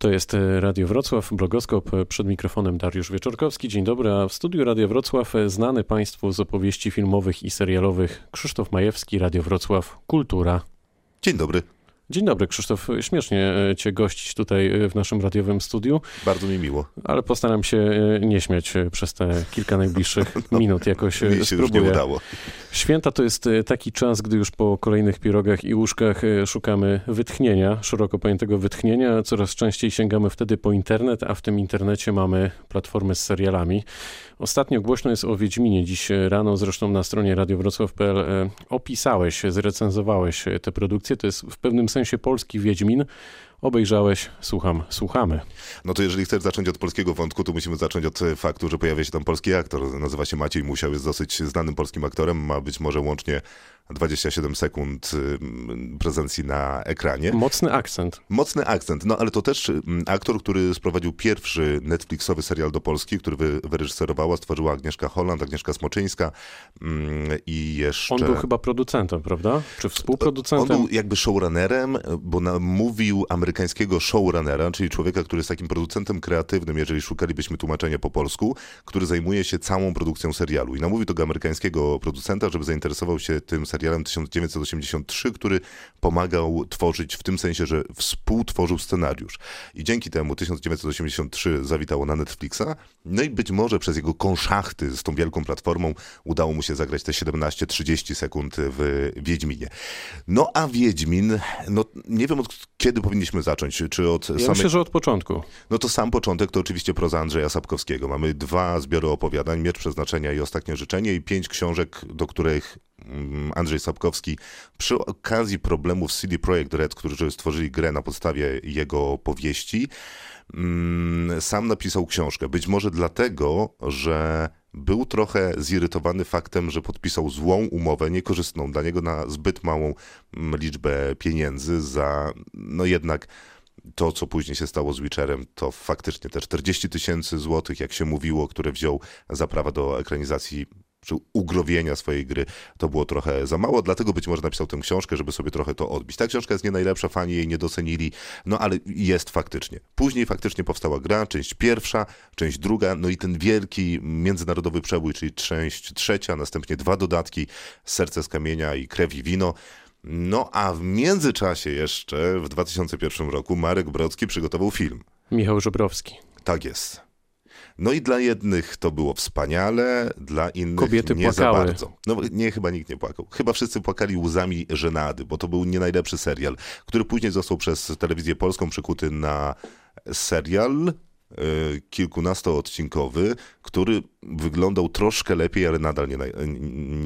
To jest e, Radio Wrocław, blogoskop e, przed mikrofonem Dariusz Wieczorkowski. Dzień dobry, a w studiu Radio Wrocław e, znany Państwu z opowieści filmowych i serialowych Krzysztof Majewski, Radio Wrocław, Kultura. Dzień dobry. Dzień dobry, Krzysztof. Śmiesznie e, Cię gościć tutaj e, w naszym radiowym studiu. Bardzo mi miło. Ale postaram się e, nie śmiać przez te kilka najbliższych no, minut. Jakoś mi się spróbuję. nie udało. Święta to jest taki czas, gdy już po kolejnych pirogach i łóżkach szukamy wytchnienia, szeroko pojętego wytchnienia. Coraz częściej sięgamy wtedy po internet, a w tym internecie mamy platformy z serialami. Ostatnio głośno jest o Wiedźminie. Dziś rano zresztą na stronie radiowrocław.pl opisałeś, zrecenzowałeś tę produkcję. To jest w pewnym sensie sensie polski Wiedźmin. Obejrzałeś, słucham, słuchamy. No to jeżeli chcesz zacząć od polskiego wątku, to musimy zacząć od faktu, że pojawia się tam polski aktor. Nazywa się Maciej Musiał, jest dosyć znanym polskim aktorem, ma być może łącznie 27 sekund prezencji na ekranie. Mocny akcent. Mocny akcent, no ale to też aktor, który sprowadził pierwszy Netflixowy serial do Polski, który wy, wyreżyserowała, stworzyła Agnieszka Holland, Agnieszka Smoczyńska i jeszcze... On był chyba producentem, prawda? Czy współproducentem? On był jakby showrunnerem, bo namówił amerykańskiego showrunnera, czyli człowieka, który jest takim producentem kreatywnym, jeżeli szukalibyśmy tłumaczenia po polsku, który zajmuje się całą produkcją serialu. I namówił tego amerykańskiego producenta, żeby zainteresował się tym serialem serialem 1983, który pomagał tworzyć w tym sensie, że współtworzył scenariusz. I dzięki temu 1983 zawitało na Netflixa, no i być może przez jego konszachty z tą wielką platformą udało mu się zagrać te 17-30 sekund w Wiedźminie. No a Wiedźmin, no nie wiem od kiedy powinniśmy zacząć, czy od ja samej... myślę, że od początku. No to sam początek to oczywiście proza Andrzeja Sapkowskiego. Mamy dwa zbiory opowiadań, Miecz Przeznaczenia i Ostatnie Życzenie i pięć książek, do których Andrzej Sapkowski przy okazji problemów CD Projekt Red, którzy stworzyli grę na podstawie jego powieści, mm, sam napisał książkę. Być może dlatego, że był trochę zirytowany faktem, że podpisał złą umowę, niekorzystną dla niego na zbyt małą mm, liczbę pieniędzy za, no jednak to, co później się stało z Witcherem, to faktycznie te 40 tysięcy złotych, jak się mówiło, które wziął za prawa do ekranizacji czy ugrowienia swojej gry, to było trochę za mało, dlatego być może napisał tę książkę, żeby sobie trochę to odbić. Ta książka jest nie najlepsza, fani jej nie docenili, no ale jest faktycznie. Później faktycznie powstała gra, część pierwsza, część druga, no i ten wielki międzynarodowy przebój, czyli część trzecia, następnie dwa dodatki, Serce z kamienia i Krew i wino. No a w międzyczasie jeszcze w 2001 roku Marek Brodzki przygotował film. Michał Żebrowski. Tak jest. No i dla jednych to było wspaniale, dla innych Kobiety nie płakały. za bardzo. No nie, chyba nikt nie płakał. Chyba wszyscy płakali łzami żenady, bo to był nie najlepszy serial, który później został przez telewizję polską przykuty na serial Y, kilkunastoodcinkowy, który wyglądał troszkę lepiej, ale nadal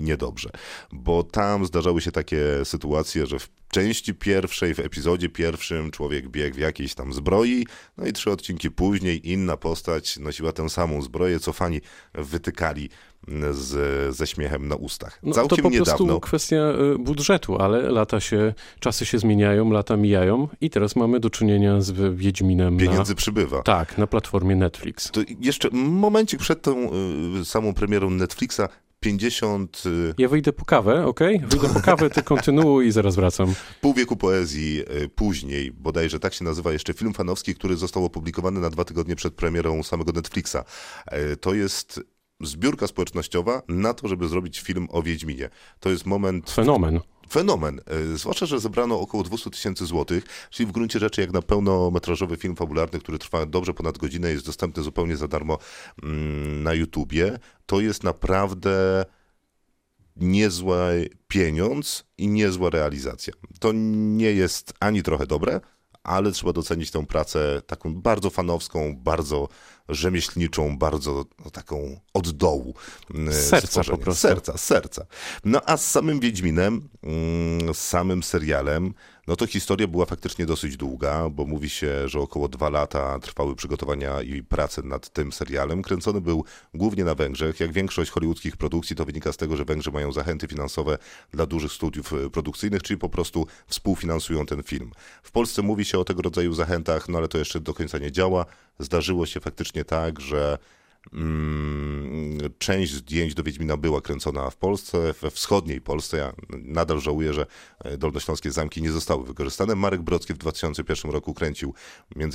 niedobrze. Nie, nie, bo tam zdarzały się takie sytuacje, że w części pierwszej, w epizodzie pierwszym człowiek biegł w jakiejś tam zbroi, no i trzy odcinki później inna postać nosiła tę samą zbroję, co fani wytykali z, ze śmiechem na ustach. No, Całkiem to po niedawno. prostu kwestia y, budżetu, ale lata się, czasy się zmieniają, lata mijają i teraz mamy do czynienia z Wiedźminem. Pieniędzy na, przybywa. Tak, na platformie Netflix. To jeszcze momencik przed tą samą premierą Netflixa 50... Y, ja wyjdę po kawę, ok? Wyjdę po kawę, ty kontynuuj i zaraz wracam. Pół wieku poezji później, bodajże tak się nazywa jeszcze film fanowski, który został opublikowany na dwa tygodnie przed premierą samego Netflixa. To jest zbiórka społecznościowa na to, żeby zrobić film o Wiedźminie. To jest moment... Fenomen. Fenomen. E, zwłaszcza, że zebrano około 200 tysięcy złotych, czyli w gruncie rzeczy jak na pełnometrażowy film fabularny, który trwa dobrze ponad godzinę, jest dostępny zupełnie za darmo mm, na YouTubie. To jest naprawdę niezły pieniądz i niezła realizacja. To nie jest ani trochę dobre, ale trzeba docenić tę pracę taką bardzo fanowską, bardzo rzemieślniczą, bardzo no, taką od dołu. Mm, serca stworzenia. po prostu. Serca, serca. No a z samym Wiedźminem, mm, z samym serialem, no to historia była faktycznie dosyć długa, bo mówi się, że około dwa lata trwały przygotowania i prace nad tym serialem. Kręcony był głównie na Węgrzech. Jak większość hollywoodzkich produkcji, to wynika z tego, że Węgrzy mają zachęty finansowe dla dużych studiów e, produkcyjnych, czyli po prostu współfinansują ten film. W Polsce mówi się o tego rodzaju zachętach, no ale to jeszcze do końca nie działa. Zdarzyło się faktycznie tak, że Mm, część zdjęć do Wiedźmina była kręcona w Polsce, we wschodniej Polsce. Ja nadal żałuję, że e, dolnośląskie zamki nie zostały wykorzystane. Marek Brodzki w 2001 roku kręcił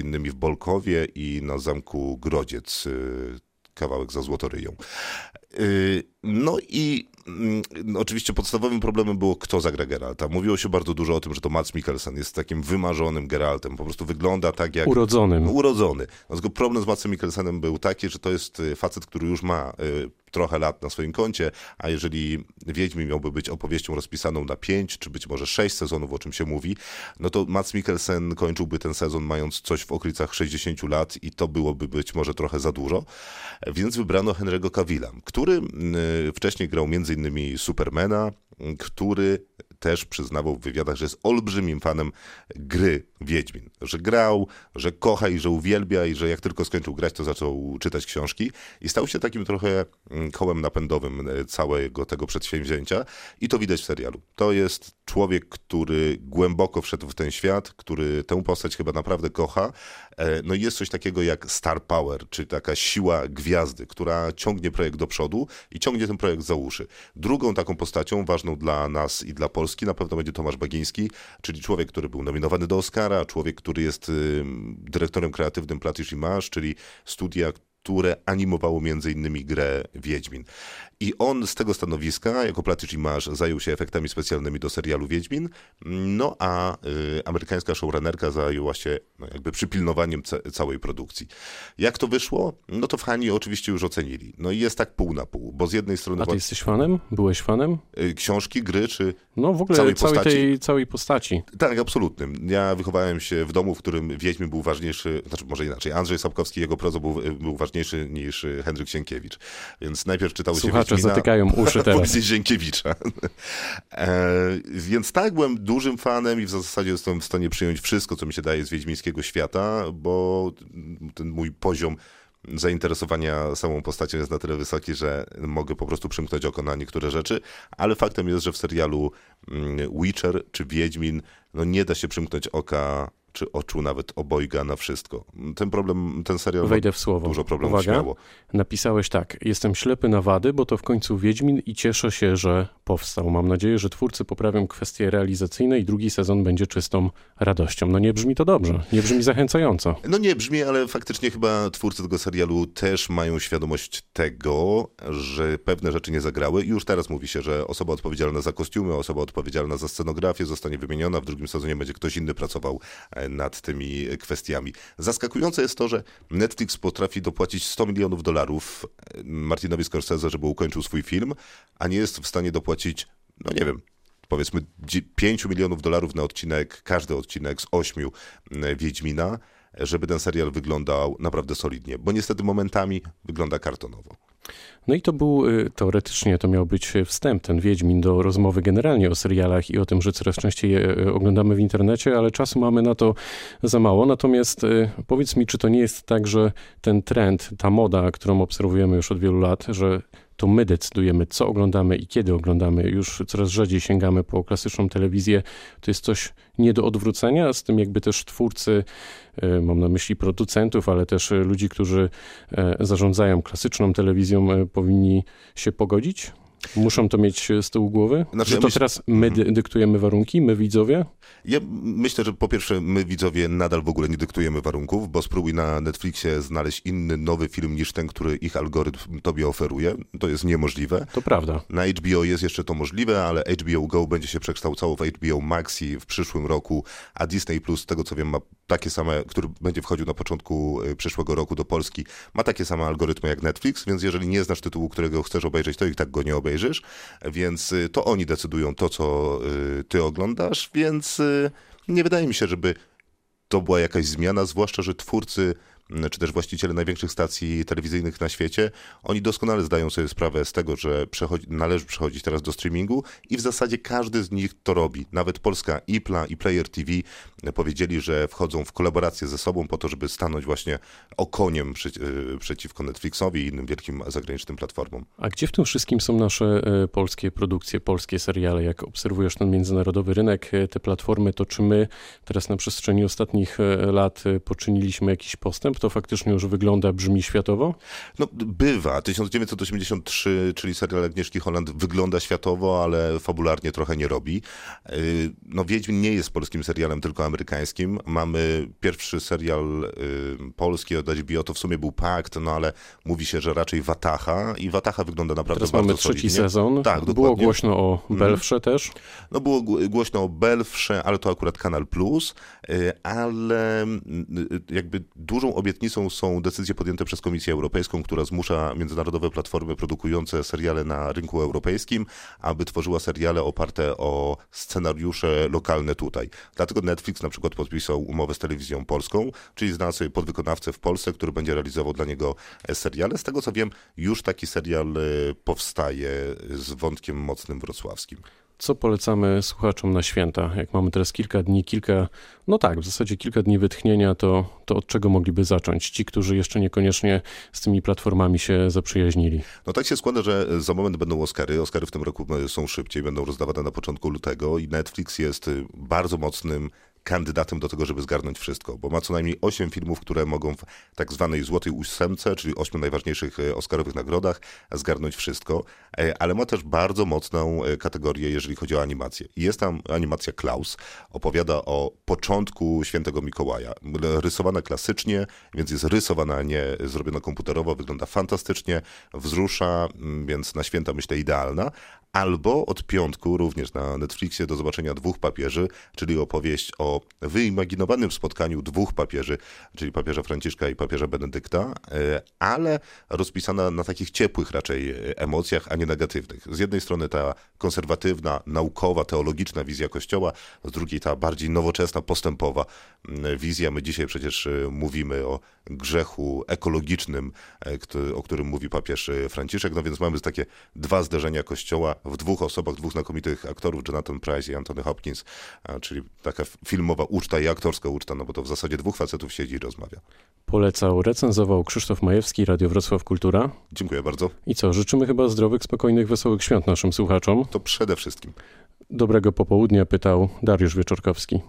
innymi w Bolkowie i na zamku Grodziec y, kawałek za Złotoryją. Y, no i oczywiście podstawowym problemem było, kto zagra Geralta. Mówiło się bardzo dużo o tym, że to Mats Mikkelsen jest takim wymarzonym Geraltem. Po prostu wygląda tak jak... Urodzonym. Urodzony. No, tylko problem z Matsem Mikkelsenem był taki, że to jest y, facet, który już ma trochę lat na swoim koncie, a jeżeli Wiedźmin miałby być opowieścią rozpisaną na pięć, czy być może sześć sezonów, o czym się mówi, no to Mats Mikkelsen kończyłby ten sezon mając coś w okolicach 60 lat i to byłoby być może trochę za dużo, więc wybrano Henry'ego Cavilla, który y, wcześniej grał m.in. Supermana, który też przyznawał w wywiadach, że jest olbrzymim fanem gry Wiedźmin. Że grał, że kocha i że uwielbia i że jak tylko skończył grać, to zaczął czytać książki i stał się takim trochę mm, kołem napędowym e, całego tego przedsięwzięcia i to widać w serialu. To jest człowiek, który głęboko wszedł w ten świat, który tę postać chyba naprawdę kocha. E, no i jest coś takiego jak star power, czyli taka siła gwiazdy, która ciągnie projekt do przodu i ciągnie ten projekt za uszy. Drugą taką postacią ważną dla nas i dla Polski na pewno będzie Tomasz Bagiński, czyli człowiek, który był nominowany do Oscara, człowiek, który jest dyrektorem kreatywnym Platish Image, czyli studia, które animowało między innymi grę Wiedźmin. I on z tego stanowiska, jako Platysz Image, zajął się efektami specjalnymi do serialu Wiedźmin, no a y, amerykańska showrunnerka zajęła się no, jakby przypilnowaniem całej produkcji. Jak to wyszło? No to fani oczywiście już ocenili. No i jest tak pół na pół, bo z jednej strony... A ty jesteś fanem? Byłeś fanem? Y, książki, gry, czy No w ogóle całej, całej postaci? tej całej postaci. Tak, absolutnym. Ja wychowałem się w domu, w którym Wiedźmin był ważniejszy, znaczy może inaczej, Andrzej Sapkowski, jego prozo był, był ważniejszy niż Henryk Sienkiewicz. Więc najpierw czytało się Słuchacze Wiedźmina, zatykają uszy teraz. później Sienkiewicza. E, więc tak, byłem dużym fanem i w zasadzie jestem w stanie przyjąć wszystko, co mi się daje z wiedźmińskiego świata, bo ten mój poziom zainteresowania samą postacią jest na tyle wysoki, że mogę po prostu przymknąć oko na niektóre rzeczy, ale faktem jest, że w serialu mm, Witcher czy Wiedźmin no nie da się przymknąć oka czy oczu nawet obojga na wszystko. Ten problem, ten serial Wejdę w słowo. dużo problemów Uwaga. śmiało. Napisałeś tak. Jestem ślepy na wady, bo to w końcu Wiedźmin i cieszę się, że powstał. Mam nadzieję, że twórcy poprawią kwestie realizacyjne i drugi sezon będzie czystą radością. No nie brzmi to dobrze. Nie brzmi zachęcająco. No nie brzmi, ale faktycznie chyba twórcy tego serialu też mają świadomość tego, że pewne rzeczy nie zagrały i już teraz mówi się, że osoba odpowiedzialna za kostiumy, osoba odpowiedzialna za scenografię zostanie wymieniona, w drugim sezonie będzie ktoś inny pracował e, nad tymi kwestiami. Zaskakujące jest to, że Netflix potrafi dopłacić 100 milionów dolarów e, Martinowi Scorsese, żeby ukończył swój film, a nie jest w stanie dopłacić, no nie wiem, powiedzmy 5 milionów dolarów na odcinek, każdy odcinek z 8 Wiedźmina, żeby ten serial wyglądał naprawdę solidnie, bo niestety momentami wygląda kartonowo. No i to był y, teoretycznie to miał być wstęp, ten Wiedźmin, do rozmowy generalnie o serialach i o tym, że coraz częściej je y, oglądamy w internecie, ale czasu mamy na to za mało. Natomiast y, powiedz mi, czy to nie jest tak, że ten trend, ta moda, którą obserwujemy już od wielu lat, że to my decydujemy, co oglądamy i kiedy oglądamy. Już coraz rzadziej sięgamy po klasyczną telewizję. To jest coś nie do odwrócenia, z tym jakby też twórcy, e, mam na myśli producentów, ale też ludzi, którzy e, zarządzają klasyczną telewizją, e, powinni się pogodzić? Muszą to mieć z tyłu głowy? Znaczy, ja to myśl- teraz my dy- dyktujemy warunki, my widzowie? Ja myślę, że po pierwsze, my widzowie nadal w ogóle nie dyktujemy warunków, bo spróbuj na Netflixie znaleźć inny, nowy film niż ten, który ich algorytm tobie oferuje. To jest niemożliwe. To prawda. Na HBO jest jeszcze to możliwe, ale HBO Go będzie się przekształcało w HBO Maxi w przyszłym roku, a Disney Plus, z tego co wiem, ma takie same, który będzie wchodził na początku y, przyszłego roku do Polski, ma takie same algorytmy jak Netflix, więc jeżeli nie znasz tytułu, którego chcesz obejrzeć, to i tak go nie obejrzysz, więc y, to oni decydują to, co y, ty oglądasz, więc y, nie wydaje mi się, żeby to była jakaś zmiana, zwłaszcza, że twórcy czy też właściciele największych stacji telewizyjnych na świecie, oni doskonale zdają sobie sprawę z tego, że przechodzi, należy przechodzić teraz do streamingu i w zasadzie każdy z nich to robi. Nawet polska IPLA i Player TV powiedzieli, że wchodzą w kolaborację ze sobą po to, żeby stanąć właśnie okoniem przy, y, przeciwko Netflixowi i innym wielkim zagranicznym platformom. A gdzie w tym wszystkim są nasze e, polskie produkcje, polskie seriale? Jak obserwujesz ten międzynarodowy rynek, e, te platformy, to czy my teraz na przestrzeni ostatnich e, lat e, poczyniliśmy jakiś postęp to faktycznie już wygląda, brzmi światowo? No, bywa. 1983, czyli serial Agnieszki Holland wygląda światowo, ale fabularnie trochę nie robi. Y, no, Wiedźmin nie jest polskim serialem, tylko amerykańskim. Mamy pierwszy serial y, polski od HBO, to w sumie był Pakt, no ale mówi się, że raczej Wataha i Wataha wygląda naprawdę Teraz bardzo mamy trzeci solidnie. sezon. Tak, Było dokładnie. głośno o Belfrze też. No było gł- głośno o Belfrze, ale to akurat Kanal Plus, y, ale mm, jakby dużą obietnicą są decyzje podjęte przez Komisję Europejską, która zmusza międzynarodowe platformy produkujące seriale na rynku europejskim, aby tworzyła seriale oparte o scenariusze lokalne tutaj. Dlatego Netflix na przykład podpisał umowę z telewizją polską, czyli zna sobie podwykonawcę w Polsce, który będzie realizował dla niego seriale. Z tego co wiem, już taki serial powstaje z wątkiem mocnym wrocławskim. Co polecamy słuchaczom na święta? Jak mamy teraz kilka dni, kilka, no tak, w zasadzie kilka dni wytchnienia, to, to od czego mogliby zacząć? Ci, którzy jeszcze niekoniecznie z tymi platformami się zaprzyjaźnili. No tak się składa, że za moment będą Oscary. Oscary w tym roku są szybciej, będą rozdawane na początku lutego i Netflix jest bardzo mocnym kandydatem do tego, żeby zgarnąć wszystko, bo ma co najmniej 8 filmów, które mogą w tak zwanej złotej ósemce, czyli 8 najważniejszych e, Oscarowych nagrodach, zgarnąć wszystko, E, ale ma też bardzo mocną e, kategorię, jeżeli chodzi o animację. Jest tam animacja Klaus, opowiada o początku Świętego Mikołaja. Rysowana klasycznie, więc jest rysowana, a nie zrobiona komputerowo, wygląda fantastycznie, wzrusza, więc na święta myślę idealna. Albo od piątku również na Netflixie do zobaczenia dwóch papieży, czyli opowieść o wyimaginowanym spotkaniu dwóch papieży, czyli papieża Franciszka i papieża Benedykta, e, ale rozpisana na takich ciepłych raczej e, emocjach, a nie negatywnych. Z jednej strony ta konserwatywna, naukowa, teologiczna wizja Kościoła, z drugiej ta bardziej nowoczesna, postępowa wizja. My dzisiaj przecież e, mówimy o grzechu ekologicznym, o którym mówi papież Franciszek, no więc mamy takie dwa zderzenia Kościoła w dwóch osobach, dwóch znakomitych aktorów, Jonathan Price i Anthony Hopkins, czyli taka filmowa uczta i aktorska uczta, no bo to w zasadzie dwóch facetów siedzi i rozmawia. Polecał, recenzował Krzysztof Majewski, Radio Wrocław Kultura. Dziękuję bardzo. I co, życzymy chyba zdrowych, spokojnych, wesołych świąt naszym słuchaczom. To przede wszystkim. Dobrego popołudnia pytał Dariusz Wieczorkowski.